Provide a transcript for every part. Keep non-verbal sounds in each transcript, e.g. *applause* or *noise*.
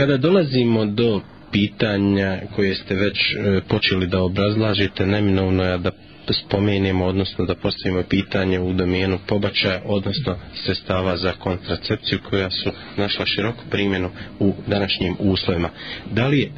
Kada dolazimo do pitanja koje ste već e, počeli da obrazlažite, neminovno je da spomenemo, odnosno da postavimo pitanje u domenu pobačaja, odnosno sestava za kontracepciju koja su našla široku primjenu u današnjim uslovima. Da li je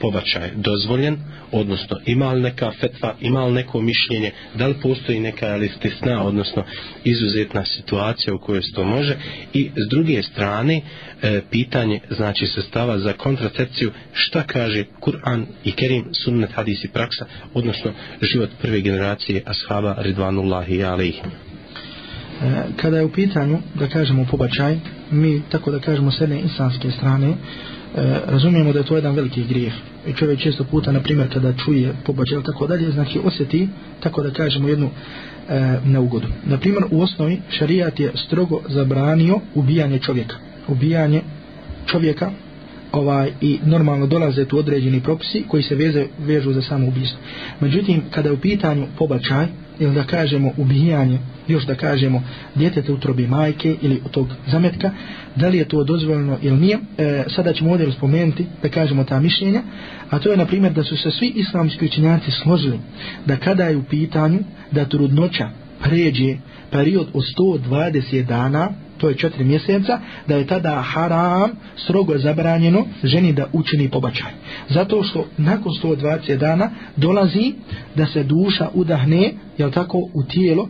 pobačaj dozvoljen, odnosno ima li neka fetva, ima li neko mišljenje, da li postoji neka ali stisna, odnosno izuzetna situacija u kojoj se to može i s druge strane e, pitanje znači sastava za kontracepciju šta kaže Kur'an i Kerim sunnet hadis i praksa odnosno život prve generacije ashaba ridvanullahi alaihi e, kada je u pitanju da kažemo pobačaj mi tako da kažemo s jedne islamske strane e, E, razumijemo da je to jedan veliki grijeh i čovjek često puta na primjer kada čuje pobačaj tako dalje znači osjeti tako da kažemo jednu e, neugodu na primjer u osnovi šarijat je strogo zabranio ubijanje čovjeka ubijanje čovjeka ovaj i normalno dolaze tu određeni propisi koji se veze, vežu za samo ubistvo međutim kada je u pitanju pobačaj ili da kažemo ubijanje, još da kažemo djetete u trobi majke ili u tog zametka, da li je to dozvoljeno ili nije, e, sada ćemo ovdje spomenuti da kažemo ta mišljenja, a to je na primjer da su se svi islamski učinjaci složili da kada je u pitanju da trudnoća pređe period od 120 dana, to je četiri mjeseca, da je tada haram strogo zabranjeno ženi da učini pobačaj. Zato što nakon 120 dana dolazi da se duša udahne, jel tako, u tijelo,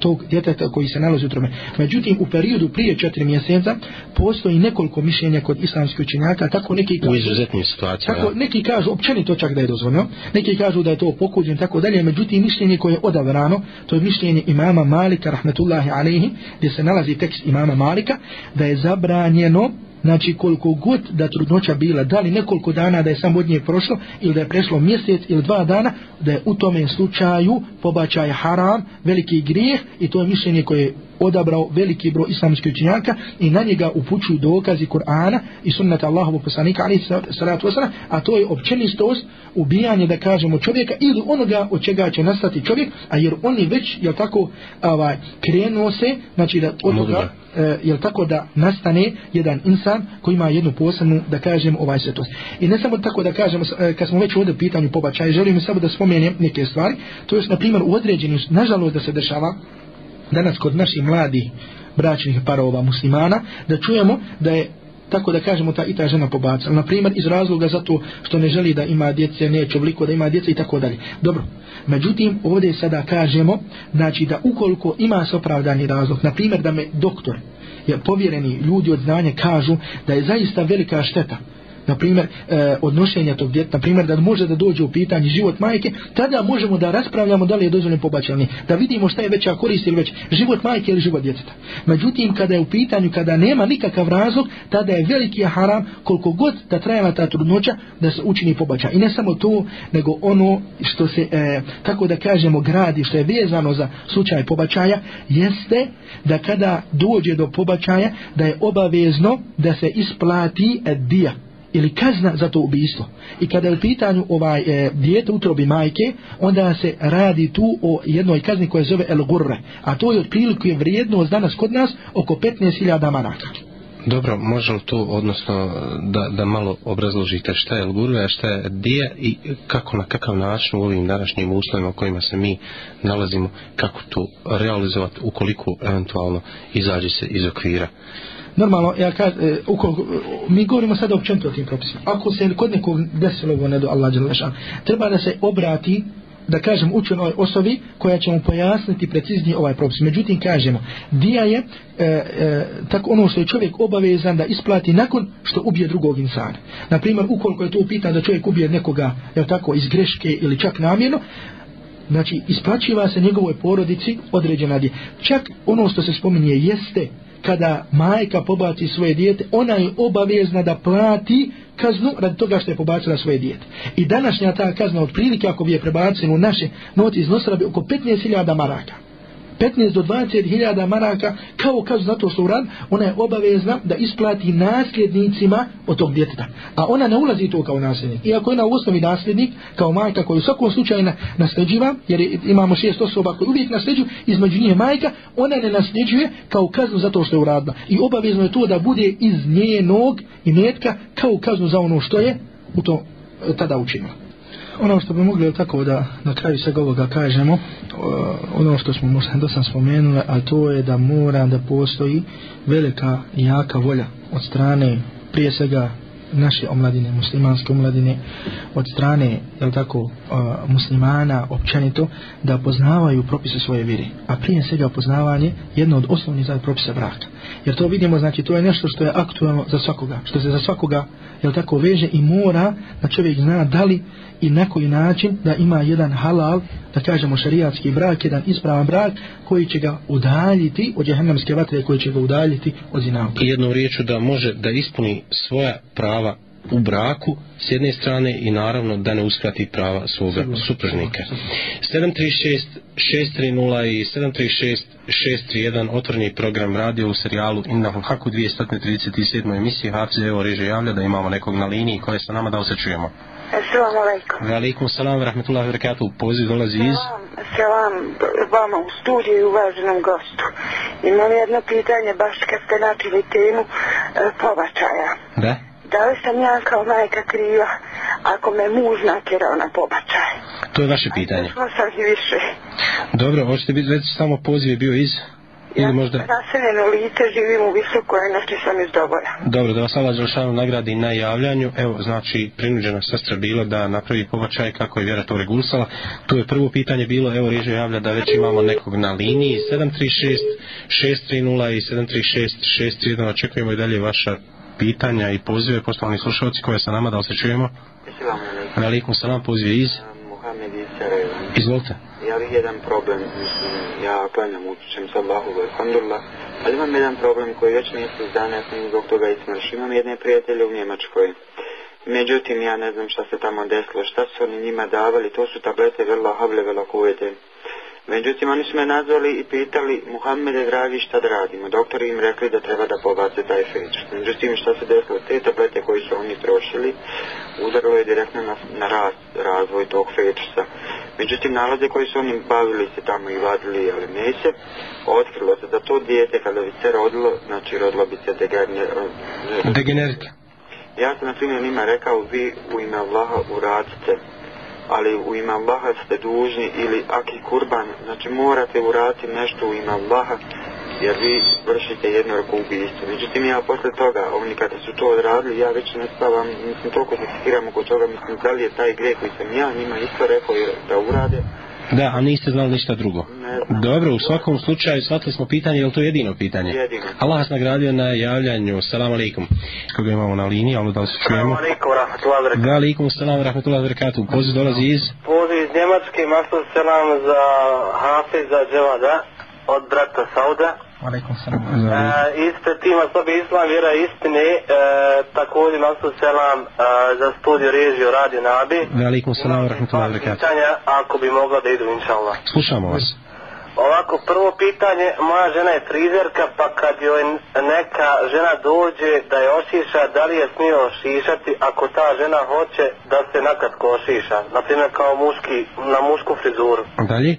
tog djeteta koji se nalazi u trome. Međutim, u periodu prije četiri mjeseca postoji nekoliko mišljenja kod islamskih učenjaka, tako neki kažu... U izuzetnim situacijama. Tako neki kažu, općeni to čak da je dozvoljeno, neki kažu da je to pokuđen, tako dalje, međutim, mišljenje koje je odavrano, to je mišljenje imama Malika, rahmetullahi alaihi, gdje se nalazi tekst imama Malika, da je zabranjeno Znači koliko god da trudnoća bila, da li nekoliko dana da je samo od nje prošlo ili da je prešlo mjesec ili dva dana, da je u tome slučaju pobačaj haram, veliki grijeh i to je mišljenje koje odabrao veliki broj islamskih učinjaka i na njega upućuju dokazi Kur'ana i sunnata Allahovu poslanika ali salatu wasana, a to je općenistost ubijanje da kažemo čovjeka ili onoga od čega će nastati čovjek a jer oni već jel tako ovaj, krenuo se znači da od toga e, jel tako da nastane jedan insan koji ima jednu posebnu da kažem ovaj svetost i ne samo tako da kažemo e, kad smo već ovdje u pitanju pobačaja želim samo da spomenem neke stvari to je na primjer u određenju nažalost da se dešava danas kod naših mladih bračnih parova muslimana da čujemo da je tako da kažemo ta i ta žena pobacala na primjer iz razloga zato što ne želi da ima djece neće obliko da ima djece i tako dalje dobro međutim ovdje sada kažemo znači da ukoliko ima se opravdani razlog na primjer da me doktor je povjereni ljudi od znanja kažu da je zaista velika šteta na primjer, e, odnošenja tog djeteta, na primjer, da može da dođe u pitanje život majke, tada možemo da raspravljamo da li je dozvoljeno pobačanje, da vidimo šta je veća korist ili već život majke ili život djeteta. Međutim, kada je u pitanju, kada nema nikakav razlog, tada je veliki haram koliko god da traje ta trudnoća da se učini pobačanje. I ne samo to, nego ono što se, e, kako da kažemo, gradi, što je vezano za slučaj pobačaja, jeste da kada dođe do pobačaja, da je obavezno da se isplati e, dija. E, ili kazna za to ubistvo. I kada je u pitanju ovaj e, dijete utrobi majke, onda se radi tu o jednoj kazni koja zove El Gurre, a to je otprilike je vrijednost danas kod nas oko 15.000 maraka. Dobro, može li tu, odnosno, da, da malo obrazložite šta je Lgurve, a šta je Dija i kako na kakav način u ovim današnjim uslovima u kojima se mi nalazimo, kako to realizovati ukoliko eventualno izađe se iz okvira uh, normalno, ja kaž, e, ukoliko, e, mi govorimo sada općenito o tim propisima. Ako se kod nekog desilo ovo ne do Allah Đelešan, treba da se obrati da kažem učenoj osobi koja će mu pojasniti preciznije ovaj propis. Međutim, kažemo, dija je e, e, tako ono što je čovjek obavezan da isplati nakon što ubije drugog insana. Naprimjer, ukoliko je to upitan da čovjek ubije nekoga je tako, iz greške ili čak namjerno, znači isplaćiva se njegovoj porodici određena dija. Čak ono što se spominje jeste kada majka pobaci svoje dijete, ona je obavezna da plati kaznu radi toga što je pobacila svoje dijete. I današnja ta kazna, otprilike ako bi je prebacili u naše noci iznosila bi oko 15.000 maraka. 15.000 15 do 20 hiljada maraka kao kaznu na to što urad, ona je obavezna da isplati nasljednicima od tog djeteta. A ona ne ulazi to kao nasljednik. Iako je na osnovi nasljednik, kao majka koju u svakom slučaju nasljeđiva, jer imamo šest osoba koji uvijek nasljeđuju, između nje majka, ona ne nasljeđuje kao kaznu za to što je uradna. I obavezno je to da bude iz njenog i netka kao kaznu za ono što je u to e, tada učinila ono što bi mogli tako da na kraju sveg ovoga kažemo ono što smo možda da sam spomenuli a to je da mora da postoji velika i jaka volja od strane prije svega naše omladine, muslimanske omladine od strane, je tako muslimana općenito da poznavaju propise svoje vire a prije svega poznavanje jedno od osnovnih zadnjih propisa braka jer to vidimo, znači to je nešto što je aktualno za svakoga što se za svakoga uh, jel tako veže i mora da čovjek zna da li i na koji način da ima jedan halal, da kažemo šariatski brak, jedan ispravan brak koji će ga udaljiti od jehennamske vatre koji će ga udaljiti od zinavka. I jednom riječu da može da ispuni svoja prava u braku s jedne strane i naravno da ne uskrati prava svoga supružnika. 736-630 i 736-631 otvorni program radio u serijalu In Nahum Haku 237. emisije HFZ evo reže javlja da imamo nekog na liniji koje sa nama da osjećujemo. Assalamu alaikum. Alaikum salam, rahmetullahi wabarakatuh. Poziv dolazi iz... Selam vama u studiju i uvaženom gostu. Imam jedno pitanje, baš kad ste načeli temu e, pobačaja. Da? da li sam ja kao majka kriva ako me muž natjerao na pobačaj? To je vaše pitanje. Ajde, smo sad i više. Dobro, hoćete biti, već samo poziv je bio iz... Ili ja možda... sam raseljeno lice, živim u visokoj, znači sam iz Dobora. Dobro, da vas Allah Đelšanu nagradi na javljanju. Evo, znači, prinuđena sestra bila da napravi pobačaj kako je vjera to regulsala. Tu je prvo pitanje bilo, evo, Riže javlja da već imamo nekog na liniji 736-630 i 736-631. Očekujemo i dalje vaša pitanja i pozive poslovni slušalci koje sa nama da se čujemo. Na likom sa nam poziv iz... Mohamed iz Sarajeva. Izvolite. Ja bih jedan problem, mislim, ja klanjam učićem sa Bahovoj Kondurla, ali imam jedan problem koji već mjesec dana, ja sam zbog toga ismršio. Imam jedne prijatelje u Njemačkoj. Međutim, ja ne znam šta se tamo desilo, šta su oni njima davali, to su tablete vrlo hable, vrlo kuvete. Međutim, oni su me nazvali i pitali, Muhammede, dragi, šta da radimo? Doktori im rekli da treba da pobace taj fejč. Međutim, šta se desilo? Te tablete koji su oni trošili, udarilo je direktno na, na raz, razvoj tog fejčsa. Međutim, nalaze koji su oni bavili se tamo i vadili, ali neće, otkrilo se da to dijete kada bi se rodilo, znači rodilo bi se degenerite. Ja sam na primjer njima rekao, vi u ime Allaha uradite ali u ime Allaha ste dužni ili aki kurban, znači morate uraditi nešto u ime Allaha jer vi vršite jednu ruku ubijstvo. Međutim, ja posle toga, oni kada su to odradili, ja već ne spavam, mislim, toliko se stiram oko toga, mislim, da li je taj grek koji sam ja njima isto rekao da urade, Da, a niste znali ništa drugo. Dobro, u svakom slučaju shvatili smo pitanje, je li to jedino pitanje? Jedino. Allah vas nagradio na javljanju. Salam alaikum. Koga imamo na liniji, ali da li se čujemo? Salam alaikum, rahmatullahi wabarakatuh. Da, alaikum, salam, rahmatullahi wabarakatuh. Poziv dolazi iz? Poziv iz Njemačke, maslom selam za Hafe, za Dževada, od brata Sauda. Aleikum salam. Uh, Iste tima sobi Islam, vjera istine, uh, također nasu selam uh, za studiju režiju Radio Nabi. Aleikum salam, rahmatullahi wabarakatuh. Pitanja, ako bi mogla da idu, inša Allah. Slušamo vas. Ovako, prvo pitanje, moja žena je frizerka, pa kad joj neka žena dođe da je ošiša, da li je smio ošišati ako ta žena hoće da se nakratko ošiša? Naprimjer, kao muški, na mušku frizuru. Dalje? E,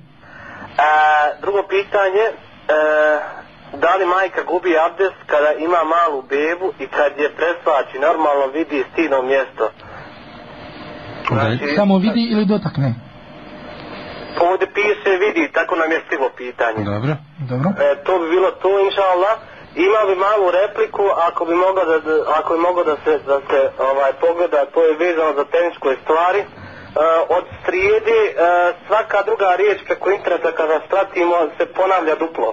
drugo pitanje, e, Da li majka gubi abdest kada ima malu bebu i kad je presvači normalno vidi stino mjesto? Znači, da, znači, samo vidi znači- ili dotakne? Pa ovdje piše vidi, tako nam je stilo pitanje. Dobro, dobro. E, to bi bilo to, inša Allah. Ima bi malu repliku, ako bi mogao da, ako bi mogao da se, da se ovaj, pogleda, to je vezano za tehničkoj stvari. E, od srijede, e, svaka druga riječ preko interneta kada stratimo se ponavlja duplo.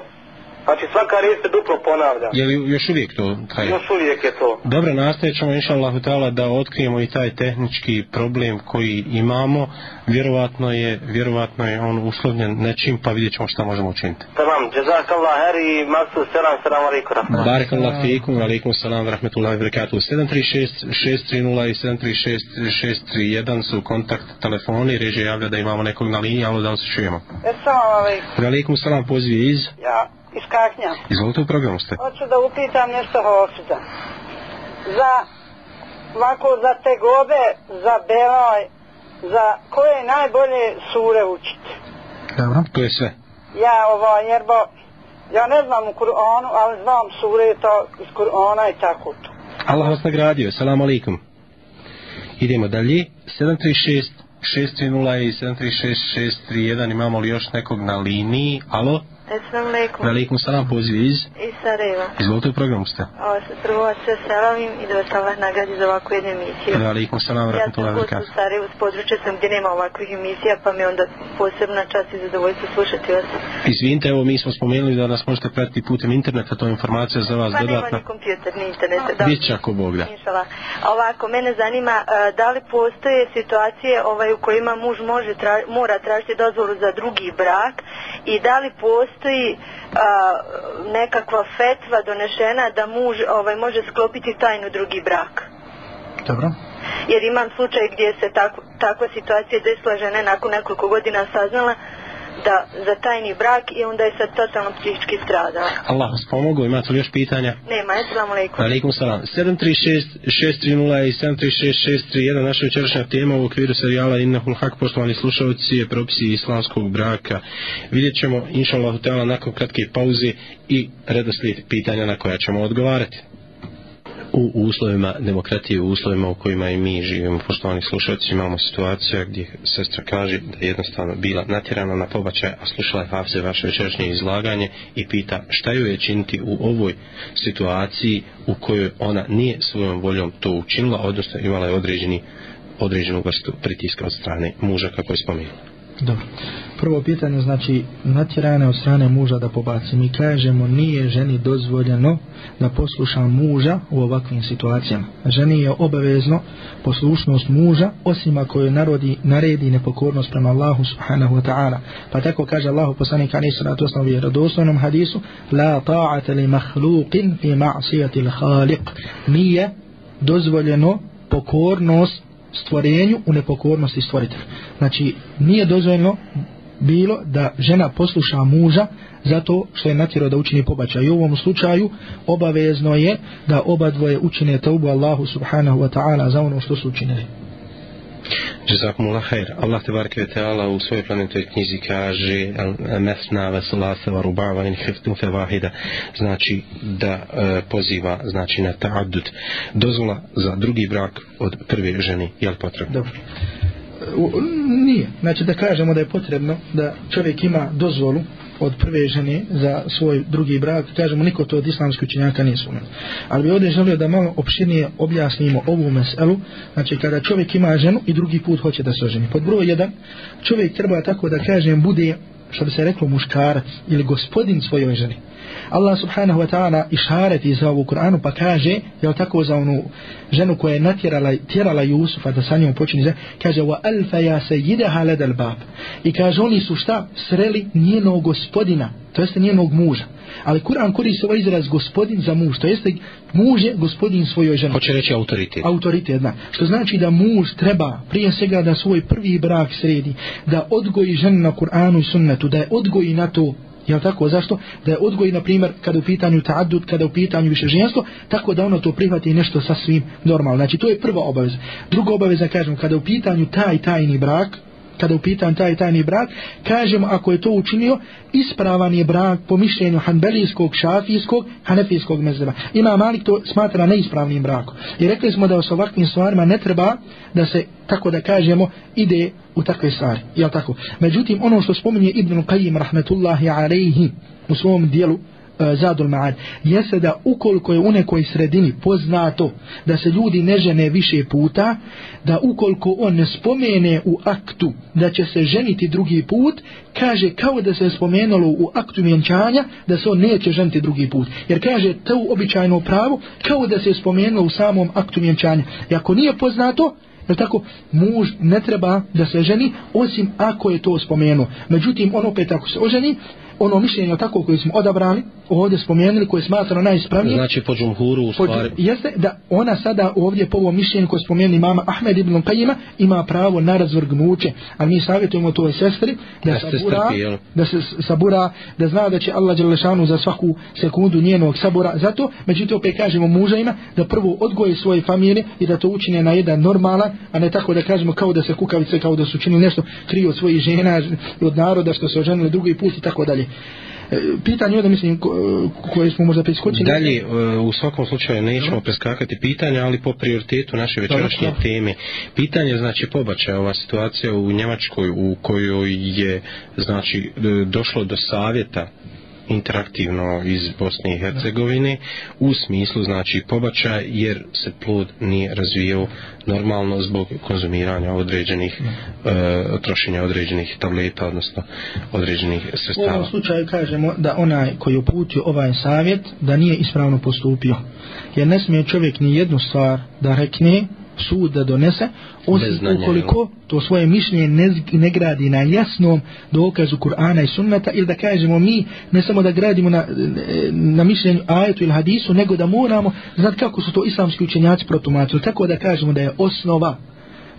Znači svaka reč se duplo ponavlja. Je li još uvijek to? Kaj? Još uvijek je to. Dobro, nastavit ćemo inša Allah da otkrijemo i taj tehnički problem koji imamo. Vjerovatno je, vjerovatno je on uslovljen nečim, pa vidjet ćemo šta možemo učiniti. Tamam, jazak Allah, her i masu, selam, selam, alaikum, rahmatullahi. Barak Allah, fikum, alaikum, selam, rahmatullahi, vrekatu. 736-630 i 736-631 su kontakt telefoni, režija javlja da imamo nekog na liniji, ali da vam se čujemo. Esam, alaikum. Alaikum, selam, poziv iz? Ja iz Kaknja. Izvolite u programu ste. Hoću da upitam nešto Hofiza. Za, ovako, za te gobe, za Beloj, za koje je najbolje sure učiti. Dobro, to je sve. Ja ovo, jer bo, ja ne znam u Kur'anu, ali znam sure to iz Kur'ana i tako to. Allah vas nagradio, salam alaikum. Idemo dalje, 736 630 i 736 631 imamo li još nekog na liniji? Alo? Assalamu alaikum. Velikum salam, poziv iz? Iz Sarajeva. Izvolite u programu ste. Ovo se prvo vas sve salavim i da vas Allah nagradi za ovakvu jednu emisiju. Velikum salam, vratno to velika. Ja sam u Sarajevu s područja sam gdje nema ovakvih emisija, pa mi onda posebna čast i zadovoljstvo slušati vas. Izvinite, evo mi smo spomenuli da nas možete pratiti putem interneta, to je informacija za vas pa dodatna. Pa nema ni kompjuter, ni internet. Da. Biće ako Bog da. Inšala. Ovako, mene zanima eh, da li postoje situacije ovaj, u kojima muž može, tra, mora tražiti dozvolu za drugi brak i da li postoje postoji a, nekakva fetva donešena da muž ovaj može sklopiti tajnu drugi brak. Dobro. Jer imam slučaj gdje se tako, takva situacija desila žene nakon nekoliko godina saznala da za tajni brak i onda je sad totalno psihički strada. Allah vas pomogu, imate li još pitanja? Nema, eslamu alaikum. Alaikum salam. 736-630 i 736-631, naša učerašnja tema u okviru serijala Innahul Hak, poštovani slušalci, je propisi islamskog braka. Vidjet ćemo, inša Allah, nakon kratke pauze i redoslijed pitanja na koja ćemo odgovarati u uslovima demokratije, u uslovima u kojima i mi živimo. Poštovani slušalci, imamo situaciju gdje sestra kaže da je jednostavno bila natjerana na pobačaj, a slušala je Hafze vaše večešnje izlaganje i pita šta ju je činiti u ovoj situaciji u kojoj ona nije svojom voljom to učinila, odnosno imala je određeni, određenu vrstu pritiska od strane muža, kako je spomenula. Dobro prvo pitanje znači natjerane od strane muža da pobaci mi kažemo nije ženi dozvoljeno da posluša muža u ovakvim situacijama ženi je obavezno poslušnost muža osim ako joj narodi naredi nepokornost prema Allahu subhanahu wa ta'ala pa tako kaže Allahu poslanik ali se na to osnovi je radoslovnom hadisu la ta'ata li mahlukin fi ma'asijati l'khaliq nije dozvoljeno pokornost stvorenju u nepokornosti stvoritelja. Znači, nije dozvoljeno bilo da žena posluša muža zato što je natjerao da učini pobačaj. I u ovom slučaju obavezno je da oba dvoje učine taubu Allahu subhanahu wa ta'ala za ono što su učinili. Jazakumullah khair. Allah te barke teala u svojoj planetoj knjizi kaže mesna veselase varubava in hiftu fe vahida. Znači da e, poziva znači na ta'adud. Dozvola za drugi brak od prve žene je li potrebno? Dobro nije. Znači da kažemo da je potrebno da čovjek ima dozvolu od prve žene za svoj drugi brak, kažemo niko to od islamskih učenjaka nije sumen. Ali bi ovdje želio da malo opširnije objasnimo ovu meselu, znači kada čovjek ima ženu i drugi put hoće da se oženi. Pod broj jedan, čovjek treba tako da kažem bude, što bi se reklo, muškarac ili gospodin svojoj ženi. Allah subhanahu wa ta'ala išareti za ovu Kur'anu pa kaže, jel tako za onu ženu koja je natjerala tjerala Jusufa da sa njom počini za, kaže wa alfa ja se jideha ledal bab i kaže oni su šta sreli njenog gospodina, to jeste njenog muža ali Kur'an koristi ovaj izraz gospodin za muž, to jeste muž je gospodin svojoj ženi. Hoće reći autoritet. Autoritet, da. Što znači da muž treba prije svega da svoj prvi brak sredi, da odgoji ženu na Kur'anu i sunnetu, da je odgoji na to Jel tako? Zašto? Da je odgoj, na primjer, kada u pitanju ta'adud, kada u pitanju više ženstvo, tako da ono to prihvati nešto sasvim normalno. Znači, to je prva obaveza. Druga obaveza, kažem, kada u pitanju taj tajni brak, kada je upitan taj tajni brak, kažemo ako je to učinio, ispravan je brak po mišljenju hanbelijskog, šafijskog, hanefijskog mezdeba. Ima Malik to smatra neispravnim brakom. I rekli smo da o ovakvim stvarima ne treba da se, tako da kažemo, ide u takve stvari. Jel tako? Međutim, ono što spominje Ibn Qajim, rahmetullahi alaihi, u svom dijelu, E, Zadul Ma'ad, jeste da ukoliko je u nekoj sredini poznato da se ljudi ne žene više puta, da ukoliko on ne spomene u aktu da će se ženiti drugi put, kaže kao da se je spomenulo u aktu mjenčanja da se on neće ženiti drugi put. Jer kaže to običajno pravo kao da se je spomenulo u samom aktu mjenčanja. I ako nije poznato, Je tako? Muž ne treba da se ženi, osim ako je to spomenuo. Međutim, on opet ako se oženi, ono mišljenje tako koje smo odabrali, ovdje spomenuli koje smatrano najispravnije. Znači po džumhuru u stvari. Po, jeste da ona sada ovdje po ovom mišljenju koje spomenuli mama Ahmed ibn Qajima ima pravo na razvrgnuće. A mi savjetujemo toj sestri da, da, sabura, se strpi, da se sabura, da zna da će Allah Đelešanu za svaku sekundu njenog sabora. Zato, međutim, opet kažemo mužajima da prvo odgoje svoje familije i da to učine na jedan normalan, a ne tako da kažemo kao da se kukavice, kao da su učinili nešto krije od svojih žena, od naroda što se oženili drugi put i tako dalje pitanje je da mislim koje smo možda preskočili. Dalje, e, u svakom slučaju nećemo preskakati pitanja, ali po prioritetu naše večerašnje teme. Pitanje znači pobačaja, ova situacija u Njemačkoj u kojoj je znači e, došlo do savjeta interaktivno iz Bosne i Hercegovine u smislu znači pobača jer se plod nije razvijao normalno zbog konzumiranja određenih mm. e, trošenja određenih tableta odnosno određenih sredstava. U ovom slučaju kažemo da onaj koji uputio ovaj savjet da nije ispravno postupio jer ne smije čovjek ni jednu stvar da rekne sud da donese, osim ukoliko to svoje mišljenje ne, ne gradi na jasnom dokazu Kur'ana i sunnata, ili da kažemo mi ne samo da gradimo na, na mišljenju ajetu ili hadisu, nego da moramo znati kako su to islamski učenjaci protumacili, tako da kažemo da je osnova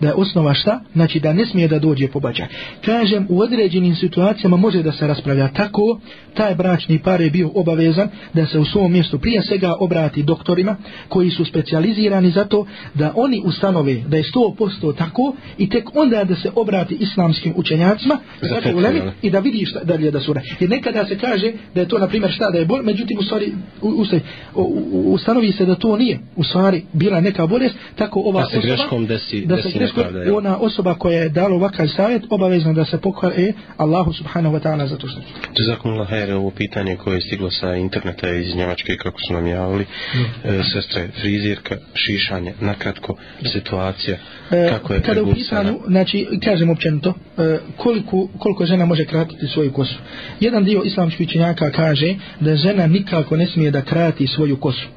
da je osnova šta? Znači da ne smije da dođe pobađaj. Kažem, u određenim situacijama može da se raspravlja tako, taj bračni par je bio obavezan da se u svom mjestu prije svega obrati doktorima koji su specijalizirani za to da oni ustanove da je 100% tako i tek onda da se obrati islamskim učenjacima znači, ulemi, i da vidi šta dalje da su ne. Jer nekada se kaže da je to na primjer šta da je bol, međutim u stvari u, u, ustanovi se da to nije u stvari bila neka bolest, tako ova da se greškom desi, da desi se ispravlja. Ona osoba koja je dala ovakav savjet, obavezno da se pokvar e Allahu subhanahu wa ta'ala za to što. Čezakun lahere, ovo pitanje koje je stiglo sa interneta iz Njemačke, kako su nam javili, e, sestre, frizirka, šišanje, nakratko, situacija, e, kako je kada regulsana? Kada u pitanju, znači, kažem općenito, e, koliko, koliko žena može kratiti svoju kosu? Jedan dio islamskih činjaka kaže da žena nikako ne smije da krati svoju kosu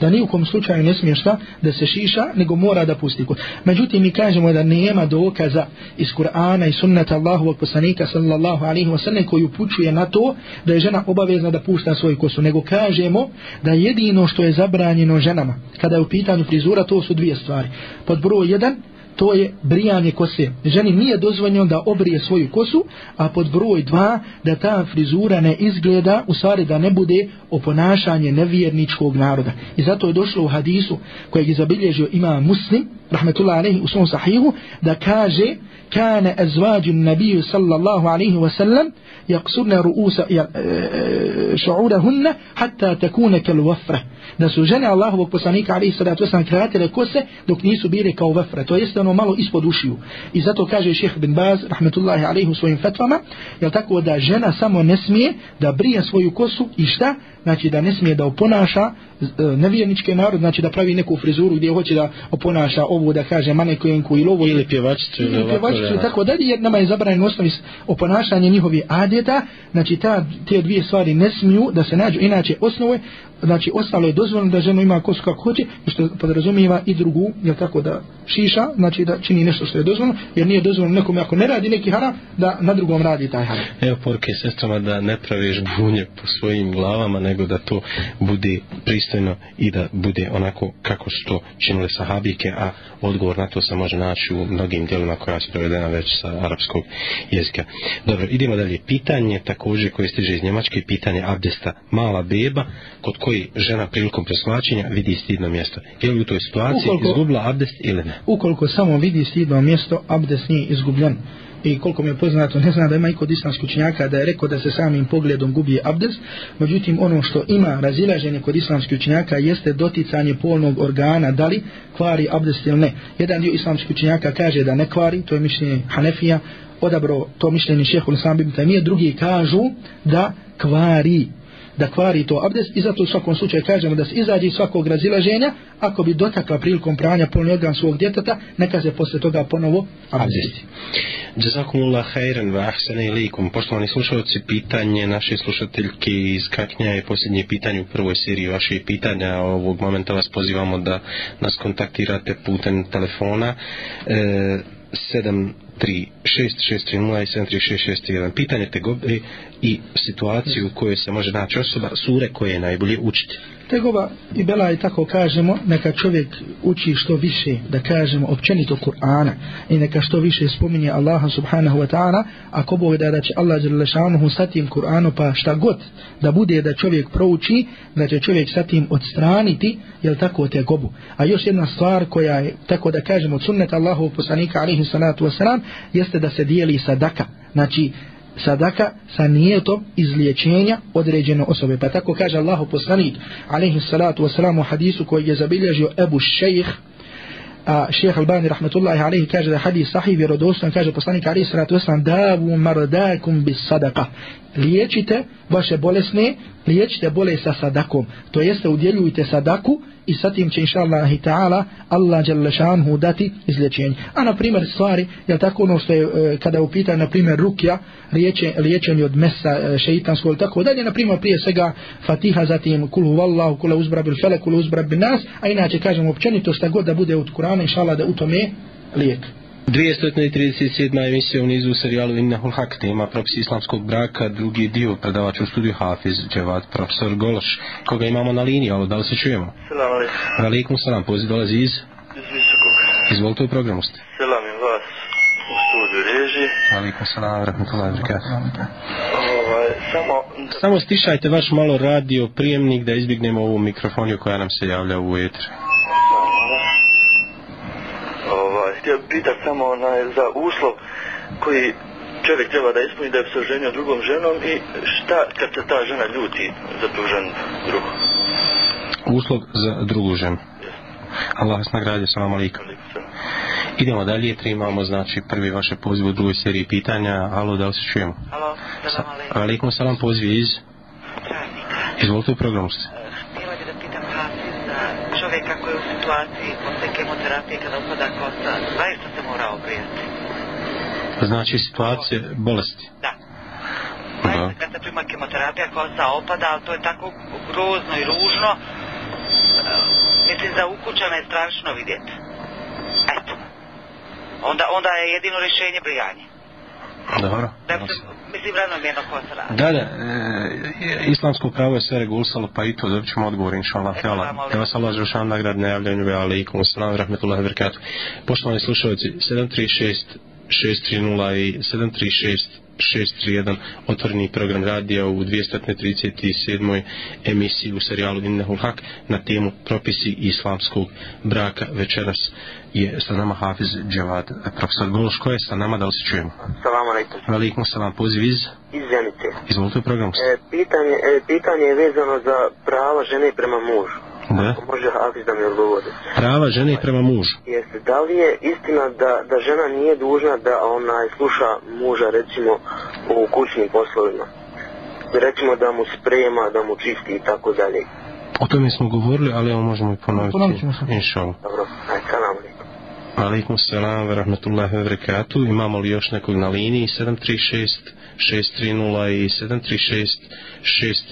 da nijukom slučaju ne smije šta da se šiša, nego mora da pusti kut. Međutim, mi kažemo da nema dokaza iz Kur'ana i sunnata Allahovog poslanika sallallahu alaihi wa sallam koji upućuje na to da je žena obavezna da pušta svoju kosu, nego kažemo da jedino što je zabranjeno ženama kada je u pitanju frizura, to su dvije stvari. Pod broj jedan, to je brijanje kose. Ženi nije dozvoljeno da obrije svoju kosu, a pod broj dva, da ta frizura ne izgleda, u stvari da ne bude oponašanje nevjerničkog naroda. I zato je došlo u hadisu kojeg je zabilježio ima muslim, rahmetullah alaihi, u svom sahihu, da kaže كان أزواج النبي صلى الله عليه وسلم يقصرن رؤوس شعورهن حتى تكون كالوفرة da su žene Allahovog poslanika ali sada to sam kratile kose dok nisu bile kao vafra to jest ono malo ispod ušiju i zato kaže šeheh bin Baz rahmetullahi alaihi u svojim fetvama je tako da žena samo ne smije da brije svoju kosu i šta znači da ne smije da oponaša e, nevjernički narod, znači da pravi neku frizuru gdje hoće da oponaša ovu, da kaže manekojenku ili ovo, ili pjevačicu, ili, ili, ovako, mušicu i tako dalje, jer nama je zabranjeno osnovi oponašanje njihovi adjeta, znači ta, te dvije stvari ne smiju da se nađu, inače osnove, znači ostalo je dozvoljeno da ženo ima kosu kako hoće, što podrazumijeva i drugu, jel tako da šiša, znači da čini nešto što je dozvoljeno, jer nije dozvoljeno nekom ako ne radi neki haram, da na drugom radi taj haram. Evo poruke sestrama da ne praviš bunje po svojim glavama, nego da to bude pristojno i da bude onako kako što činile sahabike, a odgovor na to se može naći u mnogim dijelima koja se prevedena već sa arapskog jezika. Dobro, idemo dalje. Pitanje također koje stiže iz Njemačke, pitanje abdesta mala beba, kod koji žena prilikom presvlačenja vidi stidno mjesto. Je li u toj situaciji ukoliko, izgubila abdest ili ne? Ukoliko samo vidi stidno mjesto, abdest nije izgubljen i koliko mi je poznato, ne znam da ima i kod islamsku učenjaka da je rekao da se samim pogledom gubi abdes, međutim ono što ima razilaženje kod islamsku učenjaka jeste doticanje polnog organa, da li kvari abdes ili ne. Jedan dio islamsku učenjaka kaže da ne kvari, to je mišljenje Hanefija, odabro to mišljenje šehu Nisam Bim Tamije, drugi kažu da kvari da kvari to abdest i zato u svakom slučaju kažemo da se izađe iz svakog razilaženja ako bi dotakla prilikom pranja polni organ svog djeteta neka se posle toga ponovo abdesti Jazakumullah hajran wa ahsana ilikum poštovani slušalci pitanje naše slušateljke iz Kaknja je posljednje pitanje u prvoj seriji vaše pitanja ovog momenta vas pozivamo da nas kontaktirate putem telefona e, 7363660 i 7366 pitanje te gobe i situaciju u kojoj se može naći osoba sure koje je najbolje učitelj tegova i bela i tako kažemo neka čovjek uči što više da kažemo općenito Kur'ana i neka što više spominje Allaha subhanahu wa ta'ala ako Bog da da će Allah žele šanuhu sa tim Kur'anu pa šta god da bude da čovjek prouči da će čovjek sa tim odstraniti jel tako te gobu a još jedna stvar koja je tako da kažemo sunnet Allahu poslanika alihi salatu wasalam jeste da se dijeli sadaka znači sadaka sa nijetom izliječenja određene osobe. Pa tako kaže Allahu poslanik, alaihi salatu wasalam, u hadisu koji je zabilježio Ebu Šejh, a Šejh Albani, rahmetullahi alaihi, kaže da hadis sahih vjerodostan, kaže poslanik, alaihi salatu wasalam, davu mardakum bis sadaka. Liječite vaše bolesne, liječite bole sa sadakom. To jeste, udjeljujte sadaku i sa tim će inša Allah i ta'ala Allah Đalešan mu dati izlječenje. A na primjer stvari, je tako ono što je, e, kada upita na primjer rukja, riječe, liječenje od mesa e, šeitanskog, tako dalje, na primjer prije svega fatiha, zatim kulhu vallahu, kule uzbra bil fele, kule uzbra bil nas, a inače kažem općenito šta god da bude od Kurana, inša Allah da u tome lijek. Uh, 237. emisija u nizu serijalu Innahul Hak, tema propis islamskog braka, drugi dio, predavač u studiju Hafiz Dževad, profesor Gološ, koga imamo na liniji, ali da li se čujemo? Salam alaikum. Alaikum salam, poziv dolazi iz? Iz visokog. Izvolite u programu ste. Salam im vas u studiju reži. Alaikum salam, rahmatullahi wabarakatuh. Ovaj, samo... Samo stišajte vaš malo radio prijemnik da izbignemo ovu mikrofoniju koja nam se javlja u etre ovaj, htio pitati samo onaj, za uslov koji čovjek treba da ispuni da je se ženio drugom ženom i šta kad se ta žena ljuti za tu ženu drugu? Uslov za drugu ženu. Allah vas nagrađa, salam alaikum. Idemo dalje, tri imamo, znači, prvi vaše poziv u drugoj seriji pitanja. Alo, da li se čujemo? Alo, salam alaikum. salam, poziv iz... Časnika. Izvolite u programu se. Eh, htjela bih da pitam Hasi za čoveka koji je u situaciji posle kemoterapije kada upada zaista se mora obrijati. Pa znači situacije bolesti? Da. Znači, kad se prima kemoterapija kosa opada, ali to je tako grozno i ružno, eh, mislim da ukućana je strašno vidjeti. Eto. Onda, onda je jedino rješenje brijanje. Dobro. Da se mislim, ravnomjerno ko se radi. Da, da, e, islamsko pravo je sve regulisalo, pa i to, da ćemo odgovor, inša Allah, hvala. Evo sam lažu šan nagrad na javljanju, ali i komu salam, rahmetullahi wabarakatuh. Poštovani slušalci, 736 630 i 736 631 otvoreni program radija u 237. emisiji u serijalu Innehul Hak na temu propisi islamskog braka. Večeras je sa nama Hafiz Dževad. Profesor Gološ, ko je sa nama? Da li se čujemo? Salamu alaikum. Velikom salam. Poziv iz? Iz Zenice. Izvolite u programu. E, pitanje, e, pitanje je vezano za prava žene prema mužu. Da. Ako može Hafiz da mi odgovori. Prava žene prema mužu. Jeste, da li je istina da, da žena nije dužna da ona sluša muža recimo u kućnim poslovima? Recimo da mu sprema, da mu čisti i tako dalje. O tome smo govorili, ali evo možemo i ponoviti. Ponovit ćemo se. Inšao. Dobro, aj, salam alaikum. Alaikum salam, rahmatullahi wa barakatuh. Imamo li još nekog na liniji 736? 630 i 736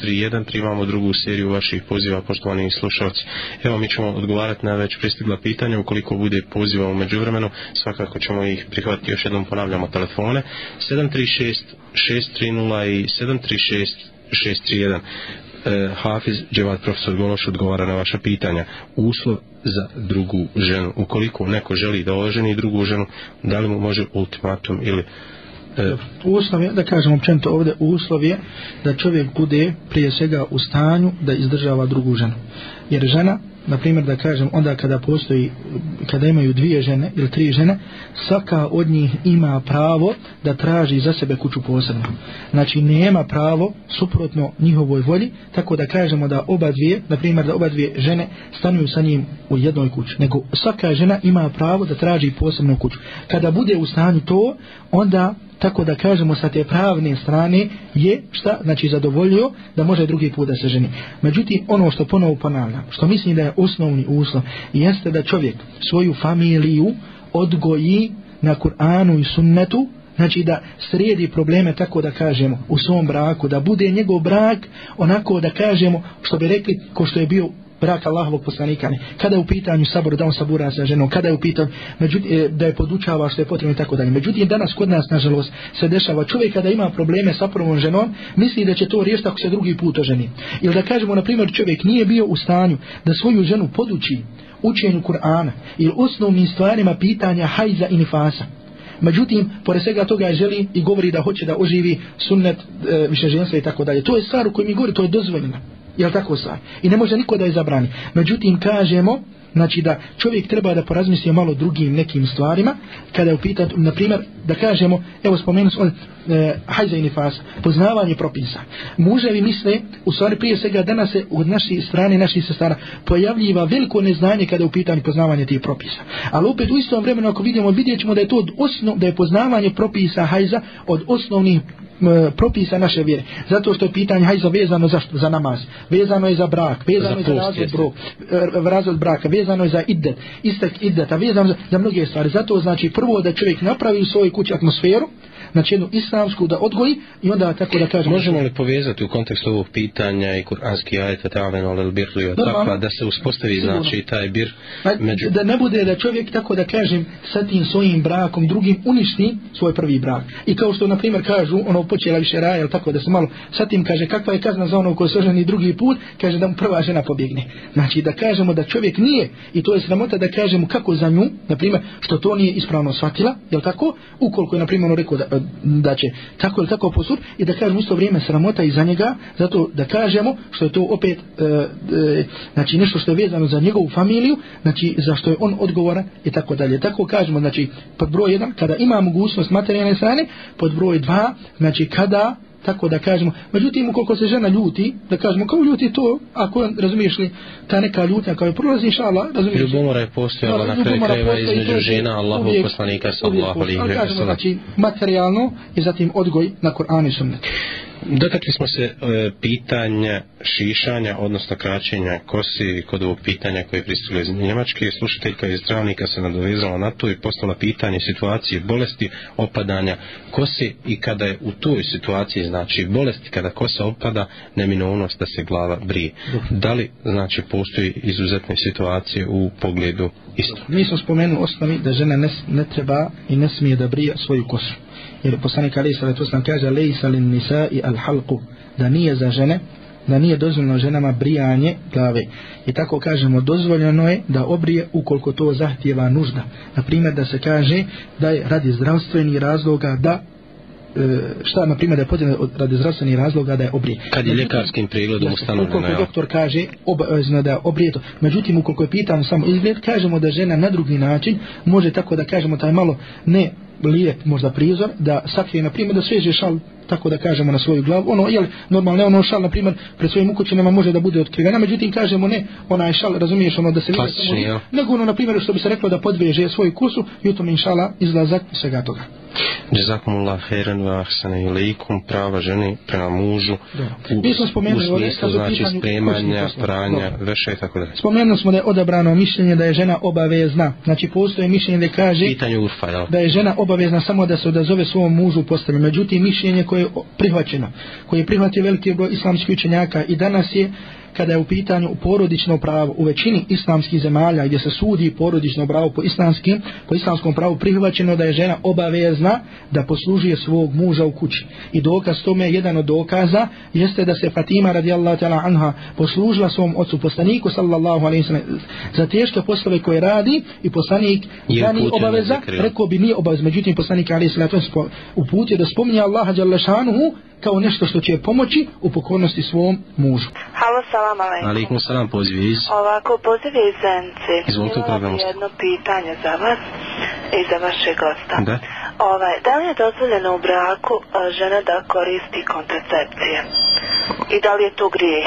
631 primamo drugu seriju vaših poziva poštovani slušalci. Evo mi ćemo odgovarati na već pristigla pitanja ukoliko bude poziva u međuvremenu svakako ćemo ih prihvatiti još jednom ponavljamo telefone 736 630 i 736 631 e, Hafiz Dževad profesor Gološ odgovara na vaša pitanja uslov za drugu ženu ukoliko neko želi da oženi drugu ženu da li mu može ultimatum ili E, uslov je, da kažem općento ovde, uslov je da čovjek bude prije svega u stanju da izdržava drugu ženu. Jer žena, na primjer da kažem, onda kada postoji, kada imaju dvije žene ili tri žene, svaka od njih ima pravo da traži za sebe kuću posebno. Znači nema pravo suprotno njihovoj volji, tako da kažemo da oba dvije, na primjer da oba dvije žene stanuju sa njim u jednoj kući. Nego svaka žena ima pravo da traži posebno kuću. Kada bude u stanju to, onda tako da kažemo sa te pravne strane je šta znači zadovoljio da može drugi put da se ženi međutim ono što ponovo ponavljam što mislim da je osnovni uslov jeste da čovjek svoju familiju odgoji na Kur'anu i sunnetu znači da sredi probleme tako da kažemo u svom braku da bude njegov brak onako da kažemo što bi rekli ko što je bio brak Allahovog poslanika ne. kada je u pitanju sabor da on sabura sa ženom kada je u pitanju međud, e, da je podučava što je potrebno i tako dalje međutim danas kod nas nažalost se dešava čovjek kada ima probleme sa prvom ženom misli da će to riješiti ako se drugi put oženi ili da kažemo na primjer čovjek nije bio u stanju da svoju ženu poduči učenju Kur'ana ili osnovnim stvarima pitanja hajza i nifasa Međutim, pored svega toga je želi i govori da hoće da oživi sunnet e, više ženstva i tako dalje. To je stvar u kojoj mi govori, to je dozvoljeno. Jel tako stvar? I ne može niko da je zabrani. Međutim, kažemo, znači da čovjek treba da porazmisli o malo drugim nekim stvarima, kada je upitan, na primjer, da kažemo, evo spomenu on, e, hajza i nifas, poznavanje propisa. Muževi misle, u stvari prije svega dana se od naše strane, naših sestara, pojavljiva veliko neznanje kada je upitan poznavanje tih propisa. Ali opet u istom vremenu, ako vidimo, vidjet ćemo da je to od osno, da je poznavanje propisa hajza od osnovnih propisa naše vjere. Zato što je pitanje hajzo vezano za, za namaz, vezano je za brak, vezano za je za razvod braka, vezano je za iddet, istek iddeta, vezano za, za mnoge stvari. Zato znači prvo da čovjek napravi u svojoj kući atmosferu, znači jednu islamsku da odgoji i onda tako da kažemo možemo li povezati u kontekstu ovog pitanja i kuranski ajet ta'amenu lel birru ja takva da se uspostavi sigurno. znači taj bir pa, među... da ne bude da čovjek tako da kažem sa tim svojim brakom drugim uništi svoj prvi brak i kao što na primjer kažu ono počela više raja tako da se malo sa tim kaže kakva je kazna za onog ko se ženi drugi put kaže da mu prva žena pobjegne znači da kažemo da čovjek nije i to je sramota da kažemo kako za nju na primjer što to nije ispravno shvatila jel tako ukoliko je na primjer ono rekao da, da će tako ili tako posud i da kažemo isto vrijeme sramota i za njega zato da kažemo što je to opet e, e, znači nešto što je vezano za njegovu familiju znači za što je on odgovoran i tako dalje tako kažemo znači pod broj 1 kada ima mogućnost materijalne strane pod broj 2 znači kada tako da kažemo. Međutim, ukoliko se žena ljuti, da kažemo, kao ljuti to, ako razumiješ li, ta neka ljutnja koja je prolazi, inša Allah, razumiješ li. Ljubomora je postojala na kraju krajeva između žena, Allahu poslanika, sallahu alihi wa sallam. Znači, materijalno i zatim odgoj na Kur'an i sunnetu. Dotakli smo se e, pitanja šišanja, odnosno kraćenja kosi kod ovog pitanja koje je pristupilo iz Njemačke. Slušateljka iz Travnika se nadovezala na to i postala pitanje situacije bolesti opadanja kosi i kada je u toj situaciji, znači bolesti, kada kosa opada, neminovnost da se glava brije. Da li, znači, postoji izuzetne situacije u pogledu isto? Mi smo spomenuli osnovi da žena ne, ne treba i ne smije da brije svoju kosu jer poslanik Ali Isra to sam kaže lejsa lin nisa i al halku da nije za žene da nije dozvoljeno ženama brijanje glave i tako kažemo dozvoljeno je da obrije ukoliko to zahtjeva nužda na primjer da se kaže da je radi zdravstvenih razloga da e, šta na primjer da je potrebno radi zdravstvenih razloga da je obrije kad je lekarskim pregledom znači, ustanovljeno ukoliko je doktor kaže obavezno da je obrije to međutim ukoliko je pitan samo izgled kažemo da žena na drugi način može tako da kažemo taj malo ne lijep možda prizor da sakrije na primjer da sveže šal tako da kažemo na svoju glavu ono je normalno ono šal na primjer pred svojim ukućenima može da bude otkrivena međutim kažemo ne onaj šal razumiješ ono da se vidi Klasični, može, nego ono na primjer što bi se reklo da podveže svoju kusu i u tom inšala izlazak i svega toga Jazakumullah khairan wa ahsana ilaikum prava žene prema mužu u, Mi smo spomenuli u smislu znači spremanja, pranja, veše i tako dalje Spomenuli smo da je odabrano mišljenje da je žena obavezna znači postoje mišljenje da kaže pitanje urfa, da je žena obavezna obavezna samo da se odazove svom mužu u postavi. Međutim, mišljenje koje je prihvaćeno, koje je prihvatio veliki broj islamskih učenjaka i danas je kada je u pitanju porodično pravo u većini islamskih zemalja gdje se sudi porodično pravo po islamskim po islamskom pravu prihvaćeno da je žena obavezna da poslužuje svog muža u kući i dokaz tome jedan od dokaza jeste da se Fatima radijallahu ta'ala anha poslužila svom ocu poslaniku sallallahu alaihi sallam za teške poslove koje radi i poslanik da nije obaveza rekao bi nije obavez međutim poslanik alaihi sallam uputio da spominje Allaha djelašanuhu kao nešto što će pomoći u pokornosti svom mužu. Halo, salam alaikum. Alaikum, salam, poziv iz... Ovako, poziv je iz Zemci. Izvolite, upravljamo se. jedno pitanje za vas i za vaše gosta. Da. Ovaj, da li je dozvoljeno u braku žena da koristi kontracepcije? I da li je to grije?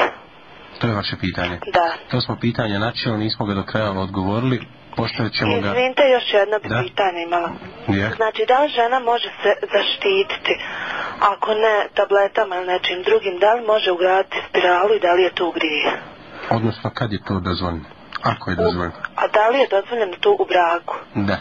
To je vaše pitanje. Da. To smo pitanje načeli, nismo ga do kraja odgovorili. Poštovat ćemo ga. Izvinite, još jedno bi pitanje imala. Je. Znači, da li žena može se zaštititi, ako ne tabletama ili nečim drugim, da li može ugraditi spiralu i da li je to ugrije? Odnosno, kad je to dozvoljeno? Ako je dozvoljeno? U, a da li je dozvoljeno to u braku? Da.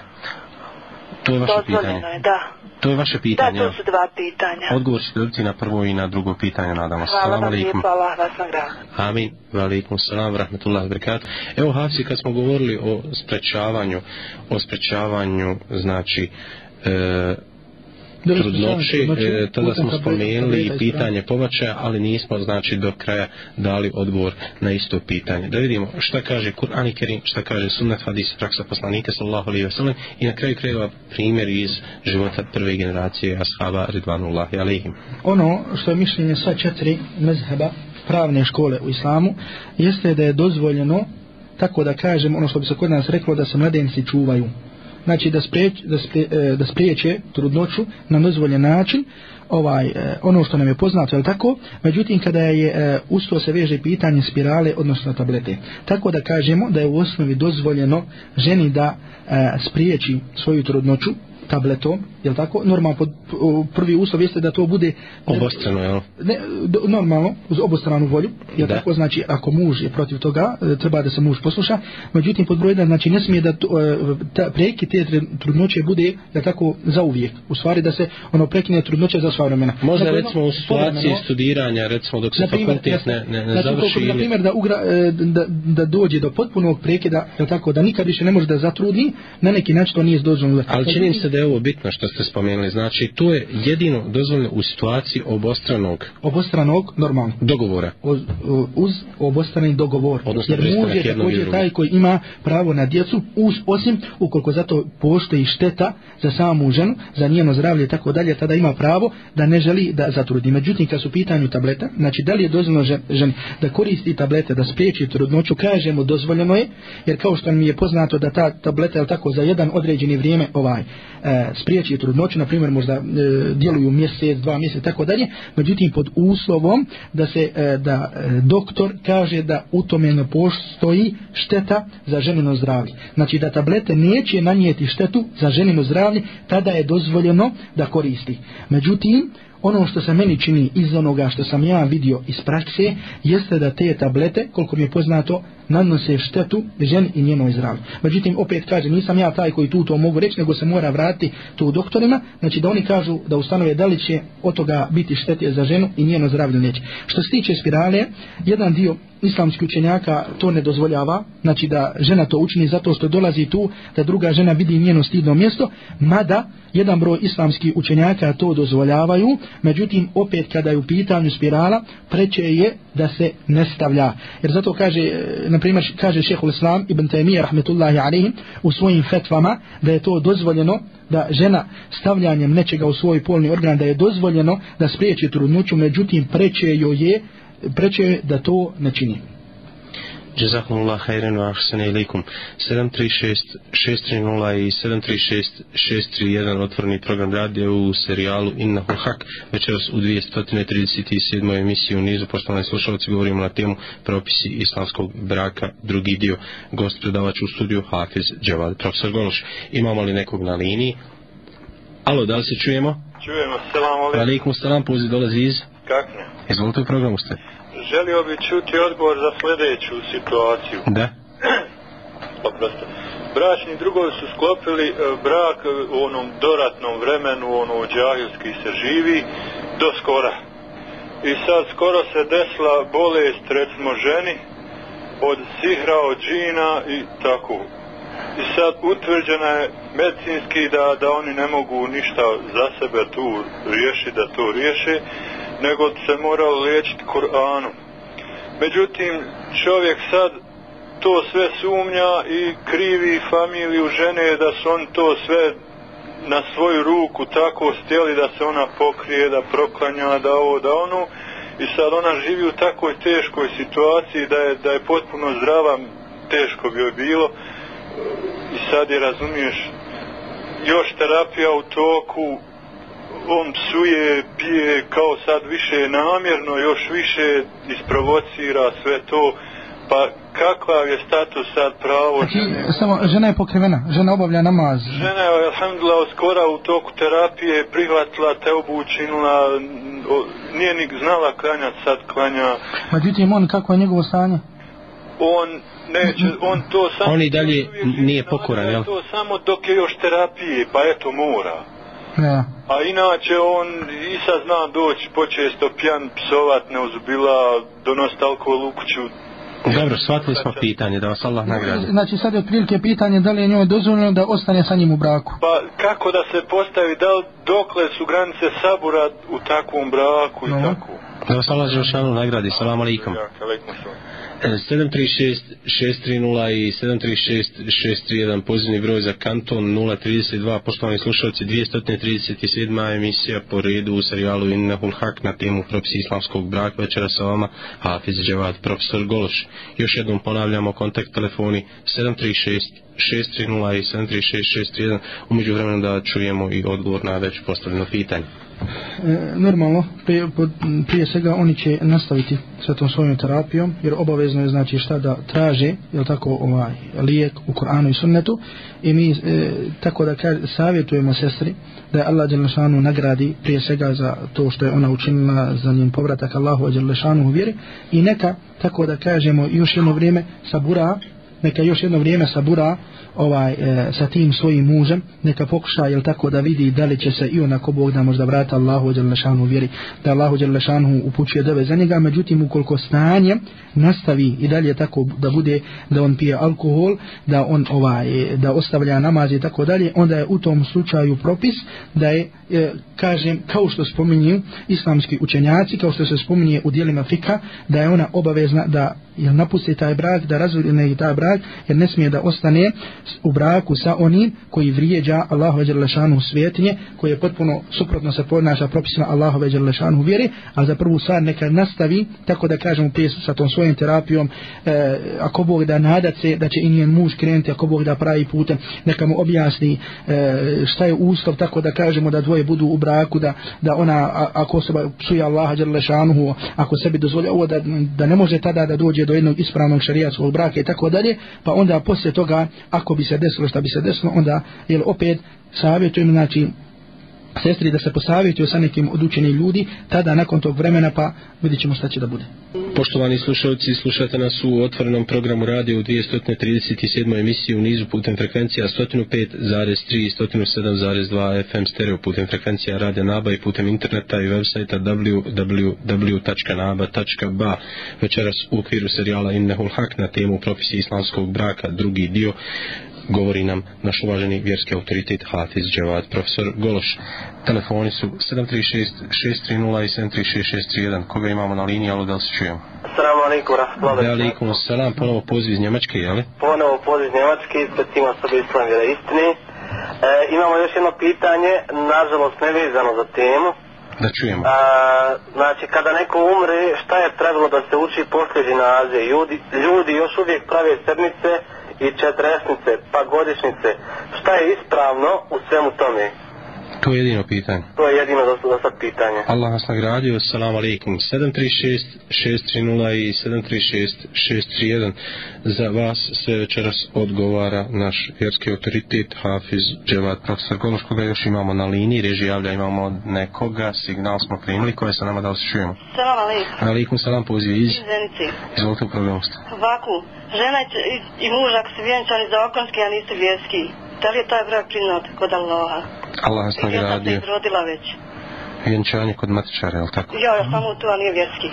To je vaše Dozvoljeno pitanje. Je, da. To je vaše pitanje. Da, to su dva pitanja. Odgovor ćete dobiti na prvo i na drugo pitanje, nadamo se. Hvala vam lijepo, Allah vas nagrada. Amin, velikom salam, rahmetullah, brekat. Evo, Hafsi, kad smo govorili o sprečavanju, o sprečavanju, znači, e, trudnoće, tada smo spomenuli i pitanje pobačaja, ali nismo znači do kraja dali odgovor na isto pitanje. Da vidimo šta kaže Kur'an i Kerim, šta kaže sunnet hadis praksa poslanika sallallahu alaihi wasallam i na kraju krajeva primjer iz života prve generacije ashaba ridvanullahi alaihim. Ono što je mišljenje sa četiri mezheba pravne škole u islamu jeste da je dozvoljeno tako da kažem ono što bi se kod nas reklo da se mladenci čuvaju znači da spriječ, da, spriječe, da spriječe trudnoću na dozvoljen način ovaj e, ono što nam je poznato je tako međutim kada je e, usto se veže pitanje spirale odnosno tablete tako da kažemo da je u osnovi dozvoljeno ženi da e, spriječi svoju trudnoću tabletom, je tako? Normalno, pod, prvi uslov jeste da to bude... Obostrano, jel? Ne, normalno, uz obostranu volju, je tako? Znači, ako muž je protiv toga, e, treba da se muž posluša, međutim, pod broj 1, znači, ne smije da e, ta, preki te trudnoće bude, je tako, za uvijek. U stvari, da se ono prekine trudnoće za sva vremena. Možda, znači, recimo, u ono, situaciji povremeno, studiranja, recimo, dok se primjer, fakultet jasne, ne, ne, ne znači, završi... Ili... Na primjer, da, ugra, e, da, da dođe do potpunog prekida, je tako, da nikad više ne može da zatrudni, na neki način to nije zdođeno. Ali čini se da je ovo bitno što ste spomenuli. Znači, tu je jedino dozvoljno u situaciji obostranog... Obostranog, normalno. Dogovora. Uz, uz obostrani dogovor. Odnosno, Jer muž je također taj koji ima pravo na djecu, uz, osim ukoliko zato postoji šteta za samu ženu, za njeno zdravlje i tako dalje, tada ima pravo da ne želi da zatrudi. Međutim, kad su pitanju tableta, znači, da li je dozvoljno žen, da koristi tablete, da spriječi trudnoću, kažemo dozvoljeno je, jer kao što mi je poznato da ta tableta je tako za jedan određeni vrijeme ovaj, E, spriječi trudnoću, na primjer možda e, djeluju mjesec, dva mjeseca tako dalje, međutim pod uslovom da se e, da e, doktor kaže da u tome ne postoji šteta za ženino zdravlje. Znači da tablete neće nanijeti štetu za ženino zdravlje, tada je dozvoljeno da koristi. Međutim, ono što se meni čini iz onoga što sam ja vidio iz prakse, jeste da te tablete, koliko mi je poznato, nanose štetu ženi i njenoj zdravlju. Međutim, opet kaže, nisam ja taj koji tu to mogu reći, nego se mora vratiti tu doktorima, znači da oni kažu da ustanove da li će od toga biti štete za ženu i njeno zdravlju neće. Što se tiče spirale, jedan dio islamski učenjaka to ne dozvoljava, znači da žena to učini zato što dolazi tu, da druga žena vidi njeno stidno mjesto, mada jedan broj islamski učenjaka to dozvoljavaju, međutim opet kada je u pitanju spirala, preče je da se ne stavlja. Jer zato kaže, e, na primjer, kaže šeho Islam ibn Taymiyyah rahmetullahi alihim u svojim fetvama da je to dozvoljeno da žena stavljanjem nečega u svoj polni organ da je dozvoljeno da spriječi trudnoću, međutim preče joj je preče da to ne čini. Jazakumullah khairan wa ahsana ilaykum. 736630 i 736631 otvorni program radio u serijalu Inna Hak. Večeras u 237. emisiji u nizu poštovani slušalci govorimo na temu propisi islamskog braka, drugi dio. Gost predavač u studiju Hafiz Džavad. Profesor Gološ, imamo li nekog na liniji? Alo, da li se čujemo? Čujemo, selam alaikum. Alaikum, selam, poziv dolazi iz? Kakne. Izvolite u programu ste želio bi čuti odgovor za sljedeću situaciju. Da. *clears throat* Oprosto. Bračni drugovi su sklopili e, brak u onom doratnom vremenu, ono u džahilski se živi, do skora. I sad skoro se desila bolest, recimo ženi, od sihra, od džina i tako. I sad utvrđena je medicinski da, da oni ne mogu ništa za sebe tu riješiti, da to riješi nego se morao liječiti Koranom. Međutim, čovjek sad to sve sumnja i krivi familiju žene da su on to sve na svoju ruku tako stjeli da se ona pokrije, da proklanja, da ovo, da ono. I sad ona živi u takoj teškoj situaciji da je, da je potpuno zdrava, teško bi joj bilo. I sad je, razumiješ, još terapija u toku, on psuje, pije kao sad više namjerno, još više isprovocira sve to. Pa kakav je status sad pravo znači, žene? Samo, žena je pokrivena, žena obavlja namaz. Žena je, alhamdulillah, skora u toku terapije prihvatila te obučinila, nije ni znala klanjat, sad klanja. Međutim, on, kako je njegovo stanje? On neće, on to samo... On i dalje nije pokoran, jel? To samo dok je još terapije, pa eto, mora. Ja. A inače on i sad zna doći počesto pijan psovat neuzubila donosta alkohol u kuću. Dobro, shvatili smo znači, pitanje, da vas Allah nagrađa. Znači sad je otprilike pitanje da li je njoj dozvoljeno da ostane sa njim u braku. Pa kako da se postavi, da li dokle su granice sabura u takvom braku i no. tako. Da vas Allah želšanu nagradi, salam alaikum. Ja, alaikum salam. 736-630 i 736-631 pozivni broj za kanton 032 poštovani slušalci 237. emisija po redu u serijalu Inna Hulhak na temu propisi islamskog braka večera sa vama Hafiz Dževad, profesor Gološ još jednom ponavljamo kontakt telefoni 736-630 i 736-631 umeđu vremenu da čujemo i odgovor na već postavljeno pitanje E, normalno, prije, prije svega oni će nastaviti sa tom svojom terapijom, jer obavezno je znači šta da traže, jel tako, ovaj, lijek u Koranu i Sunnetu, i mi, e, tako da kaj, savjetujemo sestri da je Allah Đelešanu nagradi prije svega za to što je ona učinila za njim povratak Allahu Đelešanu u vjeri, i neka, tako da kažemo, još jedno vrijeme sabura neka još jedno vrijeme sabura ovaj, e, sa tim svojim mužem, neka pokuša jel tako da vidi da li će se i onako Bog da možda vrata Allahu Đalešanu vjeri, da Allahu Đalešanu upućuje dove za njega, međutim ukoliko stanje nastavi i dalje tako da bude da on pije alkohol, da on ovaj, da ostavlja namaz i tako dalje, onda je u tom slučaju propis da je e, kažem, kao što spominju islamski učenjaci, kao što se spominje u dijelima fika, da je ona obavezna da jel, napusti taj brak, da razvrne i taj brak, jer ne smije da ostane u braku sa onim koji vrijeđa Allahove Đerlešanu u svijetinje, koji je potpuno suprotno sa ponaša propisima Allahove Đerlešanu u vjeri, a za prvu stvar neka nastavi, tako da kažem u pjesu sa tom svojim terapijom, e, ako Bog da nadat se da će i njen muž krenuti, ako Bog da pravi putem, neka mu objasni e, šta je uslov, tako da kažemo da dvoje dvoje budu u braku da, da ona ako osoba psuje Allaha dželle šanuhu ako sebi dozvoli ovo da, da ne može tada da dođe do jednog ispravnog šerijatskog braka i tako dalje pa onda poslije toga ako bi se desilo što bi se desilo onda jel opet savjetujem znači sestri da se posavjetuju sa nekim od učenih ljudi, tada nakon tog vremena pa vidit ćemo šta će da bude. Poštovani slušalci, slušate nas u otvorenom programu radio u 237. emisiji u nizu putem frekvencija 105.3 i 107.2 FM stereo putem frekvencija radio Naba i putem interneta i web sajta www.naba.ba večeras u okviru serijala Innehul Hak na temu profesije islamskog braka drugi dio govori nam naš uvaženi vjerski autoritet Hafiz Dževad, profesor Gološ. Telefoni su 736-630 i 736-631. Koga imamo na liniji, ali da li se čujemo? Assalamu alaikum, rahmatullahi wa barakatuh. Alaikum, assalam, ponovo poziv iz Njemačke, je li? Ponovo poziv iz Njemačke, ispratimo sebe islam vjera istine. E, imamo još jedno pitanje, nažalost nevezano za temu. Da čujemo. A, znači, kada neko umre, šta je trebalo da se uči poslije džinaze? Ljudi, ljudi još uvijek prave sedmice, i četresnice, pa godišnjice, šta je ispravno u svemu tome? To je jedino pitanje. To je jedino do, do sad pitanje. Allah vas nagradio, salam alaikum. 736-630 i 736-631. Za vas sve večeras odgovara naš vjerski autoritet, Hafiz Dževad, profesor Golos, koga još imamo na liniji, reži javlja, imamo nekoga, signal smo primili, koje sa nama da se čujemo. Salam alaikum. Alaikum, salam, poziv iz... Zenici. Izvolite u problemu ste. Ovako, žena i, i mužak su vjenčani za okonski, a nisu vjerski. Da li je taj brak prinat kod Allaha? Allah vas nagradio. Ja sam se izrodila već. Vjenčanje kod matičara, je li tako? Ja, ja samo tu, a nije vjerski.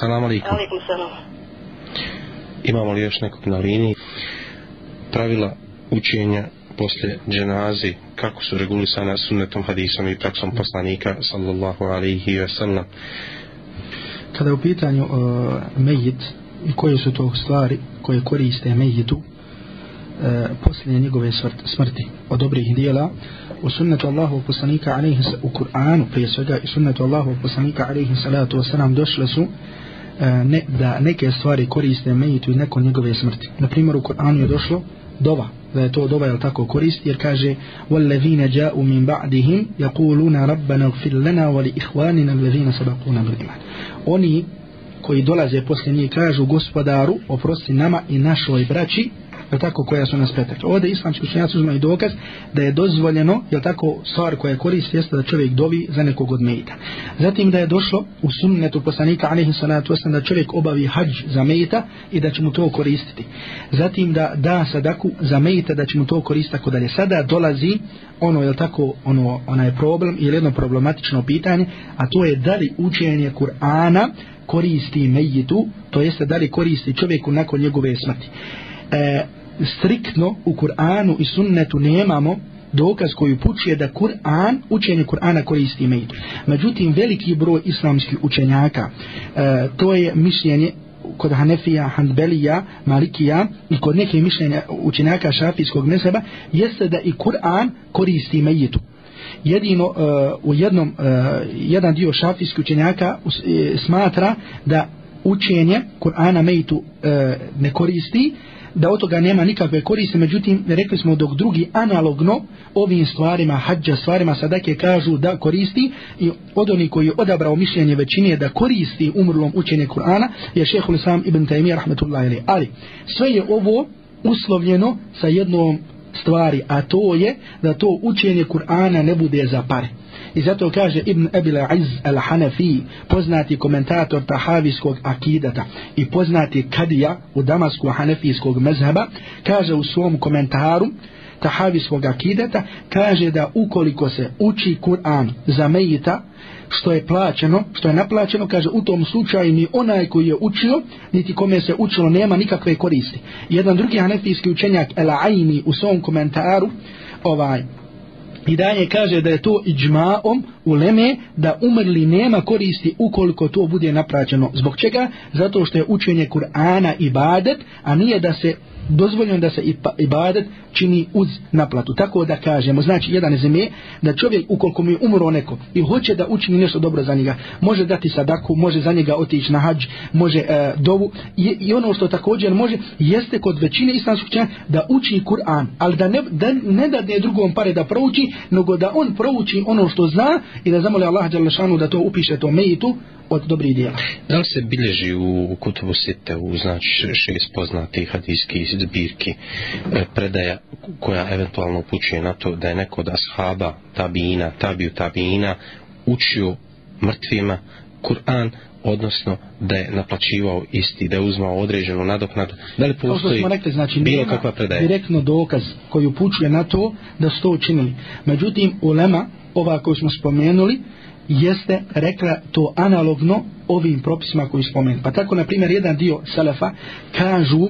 Salam alaikum. Alaikum salam. Imamo li još nekog na liniji? Pravila učenja poslije dženazi, kako su regulisane sunnetom hadisom i praksom poslanika sallallahu alaihi wa sallam. Kada je u pitanju uh, e, mejid i koje su to stvari koje koriste mejidu, E, posljednje njegove smrti od dobrih dijela u sunnetu Allahu poslanika alaihi u Kur'anu prije svega i sunnetu Allahu poslanika alaihi salatu wasalam došle su e, ne, da neke stvari koriste mejitu i neko njegove smrti na primjer u Kur'anu je došlo dova da je to dova je tako korist jer kaže wallazina ja'u min ba'dihim yaquluna rabbana ighfir lana wa li ikhwanina allazina sabaquna bil iman oni koji dolaze poslije nje kažu gospodaru oprosti nama i našoj braći je tako koja su nas pretekla. Ovdje islamski učenjaci uzmaju dokaz da je dozvoljeno, je tako, stvar koja je koristi jeste da čovjek dovi za nekog od mejita. Zatim da je došlo u sunnetu poslanika alihi salatu osam da čovjek obavi hađ za mejita i da će mu to koristiti. Zatim da da sadaku za mejita da će mu to koristiti ako dalje. Sada dolazi ono, je tako, ono, onaj problem ili jedno problematično pitanje, a to je da li učenje Kur'ana koristi mejitu, to jeste da li koristi čovjeku nakon njegove smrti. E, striktno u Kur'anu i sunnetu nemamo dokaz koji upućuje da Kur'an, učenje Kur'ana koristi mejit. Međutim, veliki broj islamskih učenjaka, e, to je mišljenje kod Hanefija, Handbelija, Malikija i kod neke mišljenja učenjaka šafijskog meseba, jeste da i Kur'an koristi mejitu. Jedino, e, u jednom, e, jedan dio šafijskih učenjaka e, smatra da učenje Kur'ana mejitu e, ne koristi, da od toga nema nikakve koriste, međutim, rekli smo dok drugi analogno ovim stvarima, hađa stvarima, sadake kažu da koristi i od onih koji je odabrao mišljenje većine da koristi umrlom učenje Kur'ana je šehhul sam ibn Taymi, rahmetullahi ili. Ali, sve je ovo uslovljeno sa jednom stvari, a to je da to učenje Kur'ana ne bude za pare. I zato kaže Ibn Abil Aiz al-Hanafi, poznati komentator tahavijskog akidata i poznati kadija u damasku hanafijskog mezheba, kaže u svom komentaru tahavijskog akidata, kaže da ukoliko se uči Kur'an za mejita, što je plaćeno, što je naplaćeno, kaže u tom slučaju ni onaj koji je učio, niti kome se učilo, nema nikakve koristi. Jedan drugi hanefijski učenjak El Aini u svom komentaru, ovaj, I dalje kaže da je to iđmaom u leme da umrli nema koristi ukoliko to bude napraćeno. Zbog čega? Zato što je učenje Kur'ana ibadet, a nije da se dozvoljeno da se pa- ibadet čini uz naplatu. Tako da kažemo, znači jedan zemlje, da čovjek ukoliko mu je umro neko i hoće da učini nešto dobro za njega, može dati sadaku, može za njega otići na hađ, može e, dovu I, i ono što također može, jeste kod većine islamskih čena da uči Kur'an, ali da ne, da ne dade drugom pare da prouči, nego da on prouči ono što zna i da zamole Allah da to upiše to mejitu, od dobrih dijela. Da li se bilježi u kutubu sita, u znači šest poznati hadijski zbirki, e, predaja koja eventualno upućuje na to da je neko od ashaba, tabina, tabiju tabina, učio mrtvima Kur'an, odnosno da je naplaćivao isti, da je uzmao određenu nadoknadu. Da li postoji rekli, znači, bilo kakva predaja? Direktno dokaz koji upućuje na to da su to učinili. Međutim, ulema, ova koju smo spomenuli, uh, jeste rekla to analogno ovim propisima koji spomenu. Pa tako, na primjer, jedan dio Selefa kažu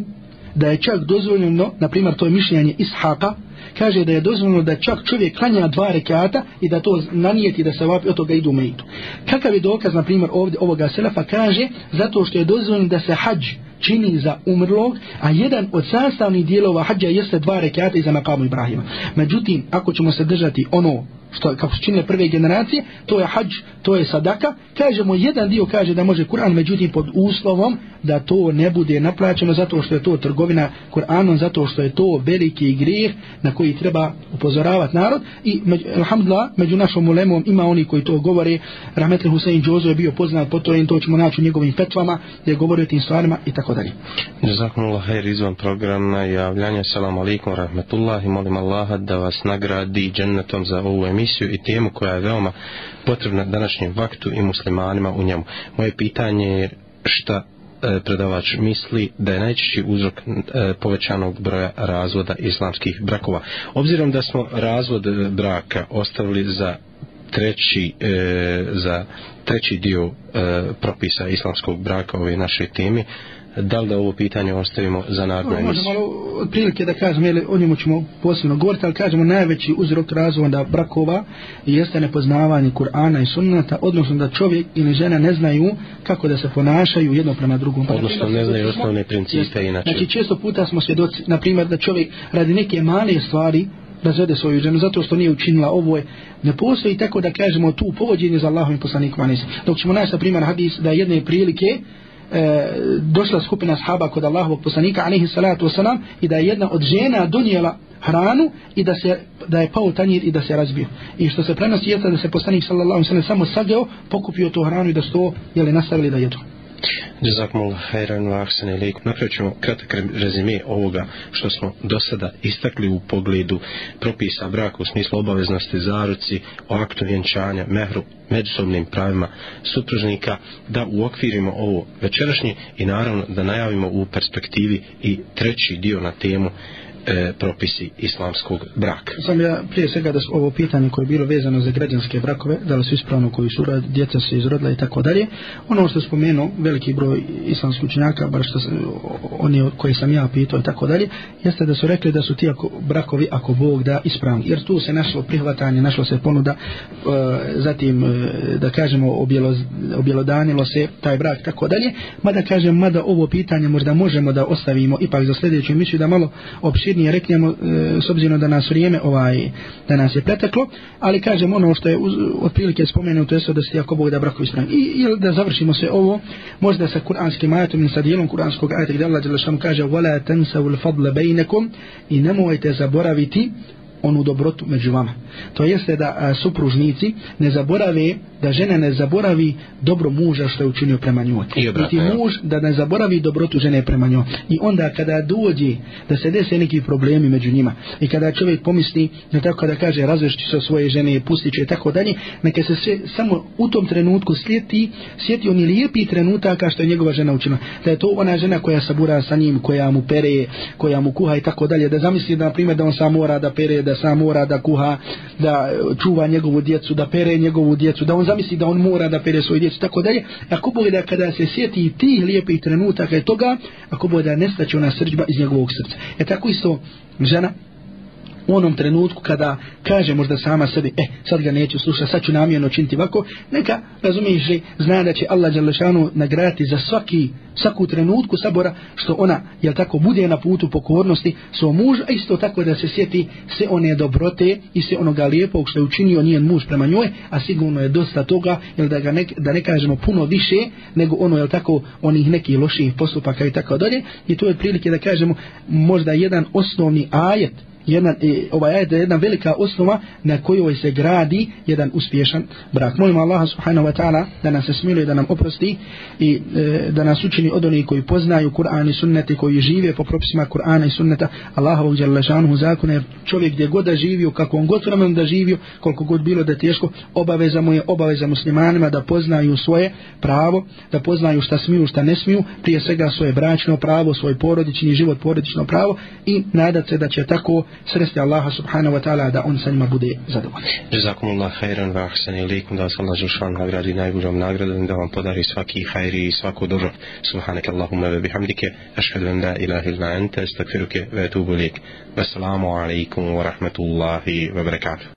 da je čak dozvoljeno, na primjer, to je mišljenje Ishaqa, kaže da je dozvoljeno da čak čovjek klanja dva rekata i da to nanijeti da se vapi od toga idu mejtu. Kakav je dokaz, na primjer, ovdje ovoga selefa kaže zato što je dozvoljeno da se hađ čini za umrlog, a jedan od sastavnih dijelova hađa jeste dva rekata iza makamu Ibrahima. Međutim, ako ćemo se držati ono što kako su činile prve generacije, to je hađ, to je sadaka, kažemo jedan dio kaže da može Kur'an, međutim pod uslovom da to ne bude naplaćeno zato što je to trgovina Kur'anom, zato što je to veliki grijeh na koji treba upozoravati narod i među, alhamdulillah među našom ulemom ima oni koji to govore Rametli Husein Džozo je bio poznat po to i to ćemo naći u njegovim petvama gdje govori o tim stvarima i tako dalje Zakon Allah izvan programa javljanja Salam alaikum rahmetullah i molim Allaha da vas nagradi džennetom za ovu emisiju i temu koja je veoma potrebna današnjem vaktu i muslimanima u njemu moje pitanje je šta E, predavač misli da je najčešći uzrok e, povećanog broja razvoda islamskih brakova. Obzirom da smo razvod e, braka ostavili za treći za treći dio propisa islamskog braka ove naše teme, da li da ovo pitanje ostavimo za narodnu emisiju? Možemo malo otprilike da kažemo, jel, o njemu ćemo posebno govoriti, ali kažemo najveći uzrok razvoda brakova jeste nepoznavanje Kur'ana i sunnata, odnosno da čovjek ili žena ne znaju kako da se ponašaju jedno prema drugom. Odnosno ne znaju osnovne principe inače. Znači često puta smo svjedoci, na primjer, da čovjek radi neke male stvari, razvede svoju ženu zato što nije učinila ovo je ne postoji tako da kažemo tu povođenje za Allahom i poslanikom dok ćemo naći na primjer hadis da jedne prilike e, došla skupina sahaba kod Allahovog poslanika alejhi salatu vesselam i da je jedna od žena donijela hranu i da se da je pao tanjir i da se razbio. I što se prenosi je da se poslanik sallallahu alejhi ve sellem samo sageo, pokupio tu hranu i da sto je li nastavili da jedu. Zakmullah Hajran Vahsan Ilik. Napravit ćemo kratak rezime ovoga što smo do sada istakli u pogledu propisa braka u smislu obaveznosti zaruci o aktu vjenčanja, mehru, međusobnim pravima supružnika, da uokvirimo ovo večerašnje i naravno da najavimo u perspektivi i treći dio na temu e, propisi islamskog braka. Sam ja prije svega da ovo pitanje koje je bilo vezano za građanske brakove, da li su ispravno koji su rad, djeca se izrodila i tako dalje, ono što spomenu veliki broj islamskih učenjaka, bar što se, oni koje sam ja pitao i tako dalje, jeste da su rekli da su ti ako, brakovi ako Bog da ispravni. Jer tu se našlo prihvatanje, našlo se ponuda, e, zatim e, da kažemo objelo, objelodanilo se taj brak tako dalje, mada kažem, mada ovo pitanje možda možemo da ostavimo ipak za sljedeću misiju da malo opšir opširnije reknemo e, s obzirom da nas vrijeme ovaj da nas je preteklo, ali kažem ono što je uz, otprilike spomenuto jeste da se ako Bog da brakovi strani. I ili da završimo se ovo, možda sa kuranskim ajatom i sa dijelom kuranskog ajata gdje Allah dželle kaže: "Vela tensa ul fadla bainakum" i nemojte zaboraviti onu dobrotu među vama. To jeste da a, supružnici ne zaborave, da žena ne zaboravi dobro muža što je učinio prema njoj. I obrata, ja. muž da ne zaboravi dobrotu žene prema njoj. I onda kada dođe da se dese neki problemi među njima i kada čovjek pomisli, ne tako kada kaže razvešći se svoje žene, pustit će i tako dalje, neka se sve, samo u tom trenutku sjeti, sjeti oni lijepi trenutaka što je njegova žena učinila. Da je to ona žena koja sabura sa njim, koja mu pere, koja mu kuha i tako dalje. Da zamisli, na primjer, da on sam mora da pere, da da sam mora da kuha, da čuva njegovu djecu, da pere njegovu djecu, da on zamisli da on mora da pere svoju djecu, tako dalje. Ako bude da kada se sjeti tih lijepih trenutaka i toga, ako bude da nestaće ona srđba iz njegovog srca. E tako isto žena, u onom trenutku kada kaže možda sama sebi, e, eh, sad ga neću slušati, sad ću namjerno činiti ovako, neka, razumiješ li, zna da će Allah Đalešanu nagrati za svaki, svaku trenutku sabora, što ona, jel tako, bude na putu pokornosti svoj muž, a isto tako da se sjeti se one dobrote i se onoga lijepog što je učinio njen muž prema njoj, a sigurno je dosta toga, jel da ga ne, da ne kažemo puno više, nego ono, jel tako, onih nekih loših postupaka i tako dalje, i to je prilike da kažemo možda jedan osnovni ajet jedna, e, ovaj ajet je jedna velika osnova na kojoj se gradi jedan uspješan brak. Molim Allaha subhanahu wa ta'ala da nas smiluje, da nam oprosti i e, da nas učini od onih koji poznaju Kur'an i sunnete, koji žive po propisima Kur'ana i sunneta, Allaha ovog djelašanuhu zakona, jer čovjek gdje god da živio, kako on god vremen da živio, koliko god bilo da je teško, obaveza mu je obaveza muslimanima da poznaju svoje pravo, da poznaju šta smiju, šta ne smiju, prije svega svoje bračno pravo, svoj porodični život, porodično pravo i nadat se da će tako sresti Allaha subhanahu wa ta'ala da on sa njima bude zadovoljen. Jazakum Allah khairan wa ahsan ilikum da vas Allah žušan nagradi najboljom nagradom da vam podari svaki khair i svako dobro. Subhanak Allahumma wa bihamdike ašhadu an la ilaha ilma anta astagfiruke wa atubu lik. Wassalamu alaikum wa rahmatullahi wa barakatuh.